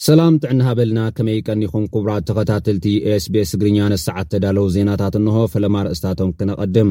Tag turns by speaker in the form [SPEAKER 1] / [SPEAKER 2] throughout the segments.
[SPEAKER 1] ሰላም ጥዕና ሃበልና ከመይ ቀኒኹም ክቡራት ተኸታተልቲ ስቤስ እግርኛ ነሰዓት ተዳለዉ ዜናታት እንሆ ፈለማ ርእስታቶም ክነቐድም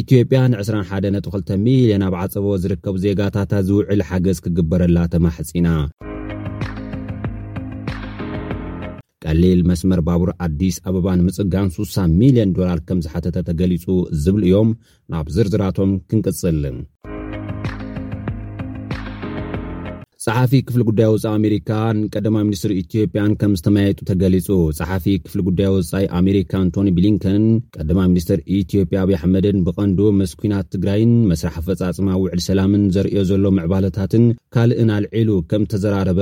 [SPEAKER 1] ኢትዮጵያ ን ዕስራን ሓደን ነጥቢ ክልተ ሚልየን ኣብ ዓፀቦ ዝርከቡ ዜጋታታ ዝውዕል ሓገዝ ክግበረላ ተማሕፂና። ቀሊል መስመር ባቡር ኣዲስ ኣበባ ንምፅጋን ስሳ ሚልየን ዶላር ከምዝሓተተ ተገሊፁ ዝብሉ እዮም። ናብ ዝርዝራቶም ክንቅፅል። ጸሓፊ ክፍሊ ጉዳይ ወፃኢ ኣሜሪካን ቀዳማይ ሚኒስትር ኢትዮጵያን ከም ዝተመያየጡ ተገሊጹ። ጸሓፊ ክፍሊ ጉዳይ ወፃኢ ኣሜሪካ ኣንቶኒ ብሊንከን ቀዳማይ ሚኒስትር ኢትዮጵያ ኣብዪ ኣሕመድን ብቐንዱ ምስ ኩናት ትግራይን መስራሕ ኣፈጻጽማ ውዕል ሰላምን ዘርእዮ ዘሎ ምዕባለታትን ካልእን ኣልዒሉ ከም ተዘራረበ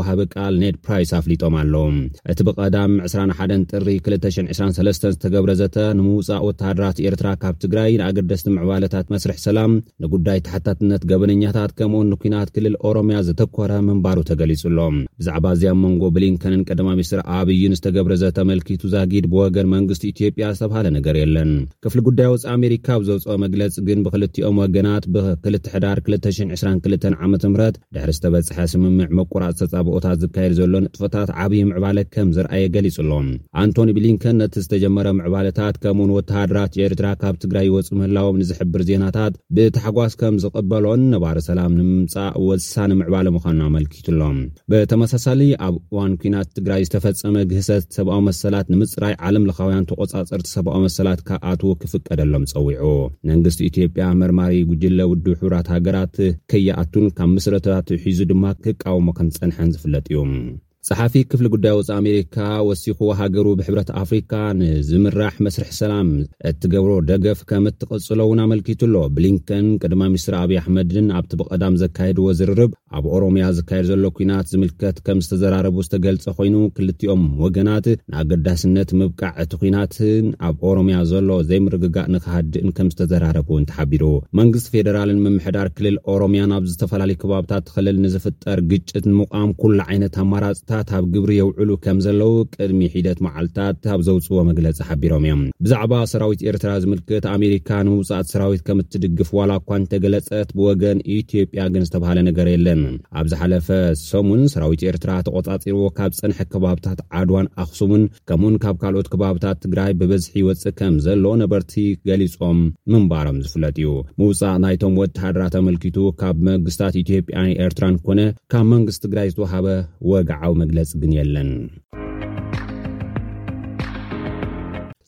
[SPEAKER 1] ወሃቢ ቃል ኔድ ፕራይስ ኣፍሊጦም ኣለዉ። እቲ ብቐዳም 21 ጥሪ 2023 ዝተገብረ ዘተ ንምውፃእ ወተሃደራት ኤርትራ ካብ ትግራይ ንኣገደስቲ ምዕባለታት መስርሕ ሰላም ንጉዳይ ተሓታትነት ገበነኛታት ከምኡውን ንኲናት ክልል ኦሮምያ ዘተኮረ ምንባሩ ተገሊጹ ኣሎ። ብዛዕባ እዚ ኣብ መንጎ ብሊንከንን ቀዳማይ ሚኒስትር ኣብይን ዝተገብረ ዘተ ኣመልኪቱ ዛጊድ ብወገን መንግስቲ ኢትዮጵያ ዝተብሃለ ነገር የለን። ክፍሊ ጉዳይ ወጻኢ ኣሜሪካ ኣብ ዘውጽኦ መግለጺ ግን ብክልቲኦም ወገናት ብ ክልተ ሕዳር ክልተ ሽሕን ዕስራን ክልተን ዓመተ ምህረት ድሕሪ ዝተበጽሐ ስምምዕ ምቁራጽ ተጻብኦታት ዝካየድ ዘሎ ንጥፈታት ዓብዪ ምዕባለ ከም ዘርኣየ ገሊጹ ኣሎ። ኣንቶኒ ብሊንከን ነቲ ዝተጀመረ ምዕባለታት ከምኡ'ውን ወተሃደራት ኤርትራ ካብ ትግራይ ይወጽኡ ምህላዎም ንዝሕብር ዜናታት ብታሕጓስ ከም ዝቕበሎን ነባሪ ሰላም ንምምጻእ ወሳኒ ምዕባለ ምዃኑን ኣመልኪቱ ኣሎ። ብተመሳሳሊ ኣብ እዋን ኲናት ትግራይ ዝተፈጸመ ግህሰት ሰብኣዊ መሰላት ንምጽራይ ዓለም ለኻውያን ተቖጻጸርቲ ሰብኣዊ መሰላት ክኣትዉ ክፍቀደሎም ጸዊዑ። መንግስቲ ኢትዮጵያ መርማሪ ጉጅለ ውድብ ሕቡራት ሃገራት ከይኣቱን ካብ ምስረታ ኣትሒዙ ድማ ክቃወሞ ከም ዝጸንሐን ዝፍለጥ እዩ። ጸሓፊ ክፍሊ ጉዳይ ወጻኢ ኣሜሪካ ወሲኹ ሃገሩ ብሕብረት ኣፍሪካ ንዝምራሕ መስርሕ ሰላም እትገብሮ ደገፍ ከም እትቕጽሎ እውን ኣመልኪቱ ኣሎ። ብሊንከን ቀዳማይ ሚኒስትር ኣብዪ ኣሕመድን ኣብቲ ብቐዳም ዘካየድዎ ዝርርብ ኣብ ኦሮምያ ዝካየድ ዘሎ ኲናት ዝምልከት ከም ዝተዘራረቡ ዝተገልጸ ኮይኑ ክልቲኦም ወገናት ንኣገዳስነት ምብቃዕ እቲ ኲናትን ኣብ ኦሮምያ ዘሎ ዘይምርግጋእ ንክሃድእን ከምዝተዘራረቡ እውን ተሓቢሩ። መንግስቲ ፌደራልን ምምሕዳር ክልል ኦሮምያን ኣብ ዝተፈላለዩ ከባብታት እቲ ክልል ንዝፍጠር ግጭት ንምቛም ኩሉ ዓይነት ኣማራፅታት ኣብ ግብሪ የውዕሉ ከምዘለዉ ቅድሚ ሒደት መዓልታት ኣብ ዘውፅዎ መግለፂ ሓቢሮም እዮም። ብዛዕባ ሰራዊት ኤርትራ ዝምልክት ኣሜሪካ ንምውፃእ እቲ ሰራዊት ከምትድግፍ ዋላ እኳ እንተገለፀት ብወገን ኢትዮጵያ ግን ዝተብሃለ ነገር የለን። ኣብ ዝሓለፈ ሰሙን ሰራዊት ኤርትራ ተቖጻጺርዎ ካብ ዝጸንሐ ከባብታት ዓድዋን ኣኽሱምን ከምኡውን ካብ ካልኦት ከባብታት ትግራይ ብበዝሒ ይወጽእ ከም ዘሎ ነበርቲ ገሊጾም ምንባሮም ዝፍለጥ እዩ። ምውጻእ ናይቶም ወተሃደራት ኣመልኪቱ ካብ መንግስታት ኢትዮጵያን ኤርትራን ኮነ ካብ መንግስቲ ትግራይ ዝተውሃበ ወግዓዊ መግለጺ ግን የለን።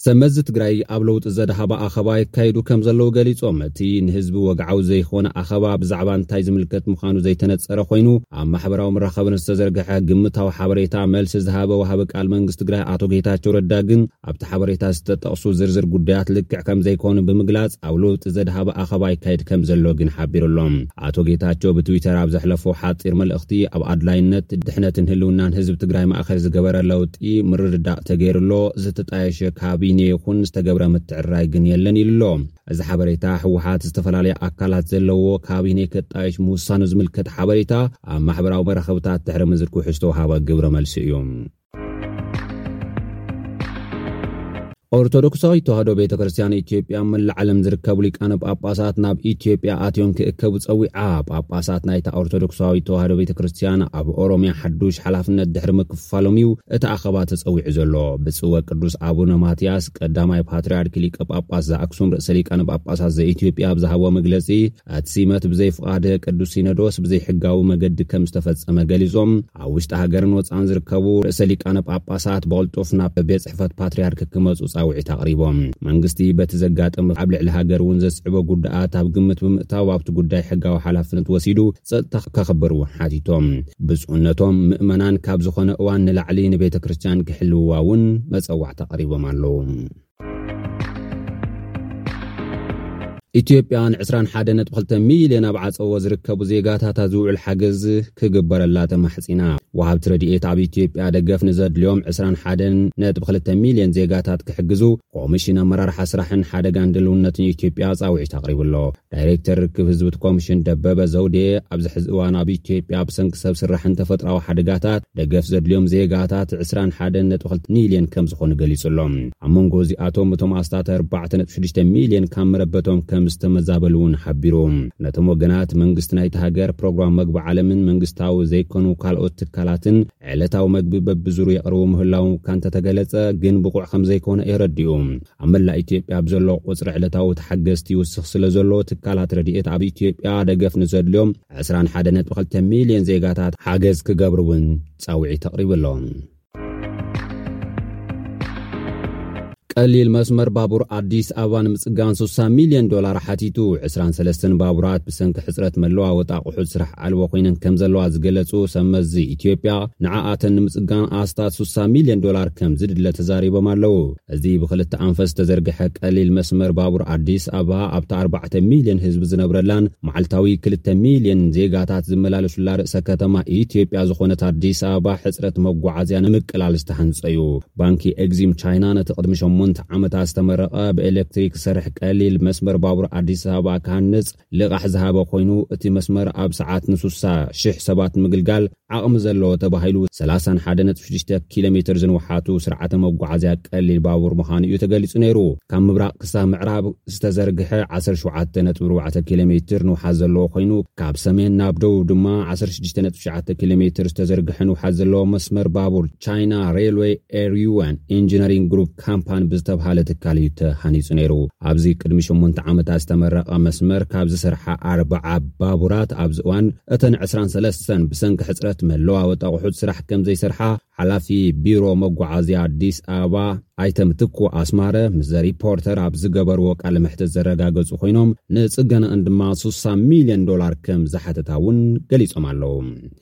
[SPEAKER 1] ሰብ መዚ ትግራይ ኣብ ለውጢ ዘድሃባ ኣኸባ የካይዱ ከም ዘለዉ ገሊጾም እቲ ንህዝቢ ወግዓዊ ዘይኾነ ኣኸባ ብዛዕባ እንታይ ዝምልከት ምዃኑ ዘይተነጸረ ኮይኑ ኣብ ማሕበራዊ መራኸብን ዝተዘርግሐ ግምታዊ ሓበሬታ መልሲ ዝሃበ ወሃቢ ቃል መንግስቲ ትግራይ ኣቶ ጌታቸው ረዳ ግን ኣብቲ ሓበሬታ ዝተጠቕሱ ዝርዝር ጉዳያት ልክዕ ከም ዘይኮኑ ብምግላጽ ኣብ ለውጢ ዘድሃበ ኣኸባ ይካየድ ከም ዘሎ ግን ሓቢሩ ኣሎ። ኣቶ ጌታቸው ብትዊተር ኣብ ዘሕለፎ ሓጺር መልእኽቲ ኣብ ኣድላይነት ድሕነትን ህልውናን ህዝቢ ትግራይ ማእከል ዝገበረ ለውጢ ምርድዳእ ተገይሩ ኣሎ፣ ዝተጣየሸ ካቢኔ ይኹን ዝተገብረ ምትዕርራይ ግን የለን ኢሉ ኣሎ። እዚ ሓበሬታ ህወሓት ዝተፈላለያ ኣካላት ዘለዎ ካቢኔ ከጣይሽ ምውሳኑ ዝምልከት ሓበሬታ ኣብ ማሕበራዊ መራኸብታት ድሕሪ ምዝርግሑ ዝተውሃበ ግብረ መልሲ እዩ። ኦርቶዶክሳዊ ተዋህዶ ቤተ ክርስትያን ኢትዮጵያ መላእ ዓለም ዝርከቡ ሊቃነ ጳጳሳት ናብ ኢትዮጵያ ኣትዮም ክእከቡ ጸዊዓ ጳጳሳት ናይታ ኦርቶዶክሳዊ ተዋህዶ ቤተ ክርስትያን ኣብ ኦሮምያ ሓዱሽ ሓላፍነት ድሕሪ ምክፋሎም እዩ እቲ ኣኸባ ተጸዊዑ ዘሎ ብጽወ ቅዱስ ኣቡነ ማትያስ ቀዳማይ ፓትርያርክ ሊቀ ጳጳስ ዘኣክሱም ርእሰ ሊቃነ ጳጳሳት ዘኢትዮጵያ ኣብ ዝሃቦ መግለጺ እቲ ሲመት ብዘይፍቓድ ቅዱስ ሲኖዶስ ብዘይሕጋዊ መገዲ ከም ዝተፈጸመ ገሊጾም ኣብ ውሽጢ ሃገርን ወፃእን ዝርከቡ ርእሰ ሊቃነ ጳጳሳት ብቕልጡፍ ናብ ቤት ጽሕፈት ፓትርያርክ ክመፁ ጻውዒት ኣቕሪቦም መንግስቲ በቲ ዘጋጠመ ኣብ ልዕሊ ሃገር እውን ዘስዕቦ ጉዳኣት ኣብ ግምት ብምእታው ኣብቲ ጉዳይ ሕጋዊ ሓላፍነት ወሲዱ ጸጥታ ከኽብር እውን ሓቲቶም ብፁዕነቶም ምእመናን ካብ ዝኾነ እዋን ንላዕሊ ንቤተ ክርስቲያን ክሕልውዋ እውን መጸዋዕታ ኣቕሪቦም ኣለዉ። ኢትዮጵያ ን21 ነጥቢ 2 ሚልዮን ኣብ ዓፀዎ ዝርከቡ ዜጋታታ ዝውዕል ሓገዝ ክግበረላ ተማሕፂና ወሃብቲ ረድኤት ኣብ ኢትዮጵያ ደገፍ ንዘድልዮም 21 ነጥቢ 2 ሚልዮን ዜጋታት ክሕግዙ ኮሚሽን ኣመራርሓ ስራሕን ሓደጋን ድልውነትን ኢትዮጵያ ፃውዒት ኣቕሪቡ ኣሎ ዳይሬክተር ርክብ ህዝብት ኮምሽን ደበበ ዘውዴ ኣብዚ ሕዚ እዋን ኣብ ኢትዮጵያ ብሰንኪ ሰብ ስራሕን ተፈጥራዊ ሓደጋታት ደገፍ ዘድልዮም ዜጋታት 21.2 ሚልዮን ከም ዝኾኑ ገሊጹ ኣሎ። ኣብ መንጎ እዚኣቶም እቶም ኣስታት 4.6 ሚልዮን ካብ መረበቶም ከም ዝተመዛበሉ እውን ሓቢሩ። ነቶም ወገናት መንግስቲ ናይቲ ሃገር፣ ፕሮግራም መግቢ ዓለምን መንግስታዊ ዘይኮኑ ካልኦት ትካላትን ዕለታዊ መግቢ በብዙሩ የቕርቡ ምህላዎም እኳ እንተተገለጸ ግን ብቑዕ ከም ዘይኮነ የረድኡ። ኣብ መላእ ኢትዮጵያ ኣብ ዘሎ ቁፅሪ ዕለታዊ ተሓገዝቲ ይውስኽ ስለ ዘሎ ትካላት ረድኤት ኣብ ኢትዮጵያ ደገፍ ንዘድልዮም 21.2 ሚልዮን ዜጋታት ሓገዝ ክገብሩ እውን ፃውዒት ኣቕሪቡ ኣሎ። ቀሊል መስመር ባቡር ኣዲስ ኣበባ ንምፅጋን 60 ሚልዮን ዶላር ሓቲቱ 23 ባቡራት ብሰንኪ ሕፅረት መለዋወጢ ኣቑሑት ስራሕ ኣልቦ ኮይነን ከም ዘለዋ ዝገለፁ ሰብ መዚ ኢትዮጵያ ንዓኣተን ንምፅጋን ኣስታት 60 ሚልዮን ዶላር ከም ዝድለ ተዛሪቦም ኣለዉ። እዚ ብኽልተ ኣንፈት ዝተዘርግሐ ቀሊል መስመር ባቡር ኣዲስ ኣበባ ኣብታ ኣርባዕተ ሚልዮን ህዝቢ ዝነብረላን መዓልታዊ ክልተ ሚልዮን ዜጋታት ዝመላለሱላ ርእሰ ከተማ ኢትዮጵያ ዝኾነት ኣዲስ ኣበባ ሕፅረት መጓዓዝያ ንምቅላል ዝተሃንፀ እዩ። ባንኪ ኤግዚም ቻይና ነቲ ቅድሚ ሸሞንተ ዓመታት ዝተመረቐ ብኤሌክትሪክ ዝሰርሕ ቀሊል መስመር ባቡር ኣዲስ ኣበባ ክሃንፅ ልቓሕ ዝሃበ ኮይኑ፣ እቲ መስመር ኣብ ሰዓት ንሱሳ ሽሕ ሰባት ንምግልጋል ዓቕሚ ዘለዎ ተባሂሉ ሰላሳን ሓደ ነጥቢ ሽዱሽተ ኪሎ ሜትር ዝንውሓቱ ስርዓተ መጓዓዝያ ቀሊል ባቡር ምዃኑ እዩ ተገሊጹ ነይሩ። ካብ ምብራቕ ክሳብ ምዕራብ ዝተዘርግሐ ዓሰርተ ሸውዓተ ነጥቢ ኣርባዕተ ኪሎ ሜትር ንውሓት ዘለዎ ኮይኑ፣ ካብ ሰሜን ናብ ደቡብ ድማ ዓሰርተ ሽዱሽተ ነጥቢ ትሽዓተ ኪሎ ሜትር ዝተዘርግሐ ንውሓት ዘለዎ መስመር ባቡር ቻይና ሬልወይ ኤርዩዋን ኢንጂነሪንግ ግሩፕ፣ ካምፓን ብዝተብሃለ ትካል እዩ ተሃኒጹ ነይሩ። ኣብዚ ቅድሚ ሸሞንተ ዓመታት ዝተመረቐ መስመር ካብ ዝስርሓ ኣርብዓ ባቡራት ኣብዚ እዋን እተን ዕስራን ሰለስተን ብሰንኪ ሕጽረት መለዋወጢ ኣቑሑት ስራሕ ከም ዘይሰርሓ ሓላፊ ቢሮ መጓዓዝያ ኣዲስ ኣበባ ኣይተ ምትኩ ኣስማረ ምስ ዘ ሪፖርተር ኣብ ዝገበርዎ ቃለ መሕትት ዘረጋገጹ ኮይኖም ንጽገናኣን ድማ 60 ሚልዮን ዶላር ከም ዝሓተታ እውን ገሊጾም ኣለዉ።